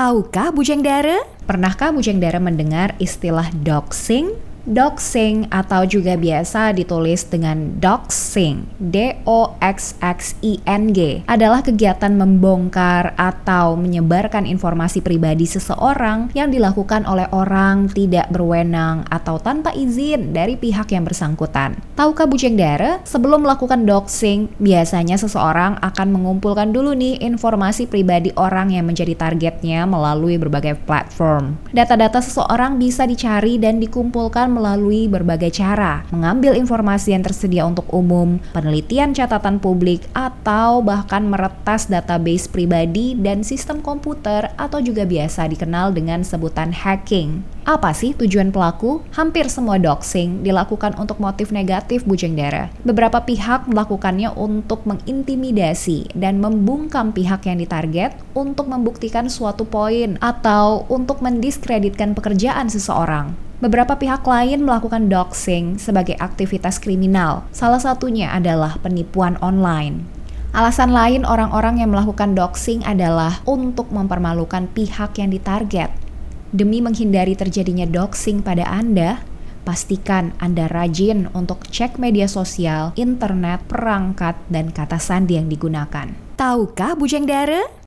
Tahukah Bujang Dara? Pernahkah Bujang Dara mendengar istilah doxing? Doxing atau juga biasa ditulis dengan doxing, D O X X I N G, adalah kegiatan membongkar atau menyebarkan informasi pribadi seseorang yang dilakukan oleh orang tidak berwenang atau tanpa izin dari pihak yang bersangkutan. Tahukah Bujeng Dara, sebelum melakukan doxing, biasanya seseorang akan mengumpulkan dulu nih informasi pribadi orang yang menjadi targetnya melalui berbagai platform. Data-data seseorang bisa dicari dan dikumpulkan melalui berbagai cara, mengambil informasi yang tersedia untuk umum, penelitian catatan publik, atau bahkan meretas database pribadi dan sistem komputer atau juga biasa dikenal dengan sebutan hacking. Apa sih tujuan pelaku? Hampir semua doxing dilakukan untuk motif negatif bujeng dara. Beberapa pihak melakukannya untuk mengintimidasi dan membungkam pihak yang ditarget untuk membuktikan suatu poin atau untuk mendiskreditkan pekerjaan seseorang. Beberapa pihak lain melakukan doxing sebagai aktivitas kriminal. Salah satunya adalah penipuan online. Alasan lain orang-orang yang melakukan doxing adalah untuk mempermalukan pihak yang ditarget. Demi menghindari terjadinya doxing pada Anda, pastikan Anda rajin untuk cek media sosial, internet, perangkat, dan kata sandi yang digunakan. Tahukah Bujang Dara?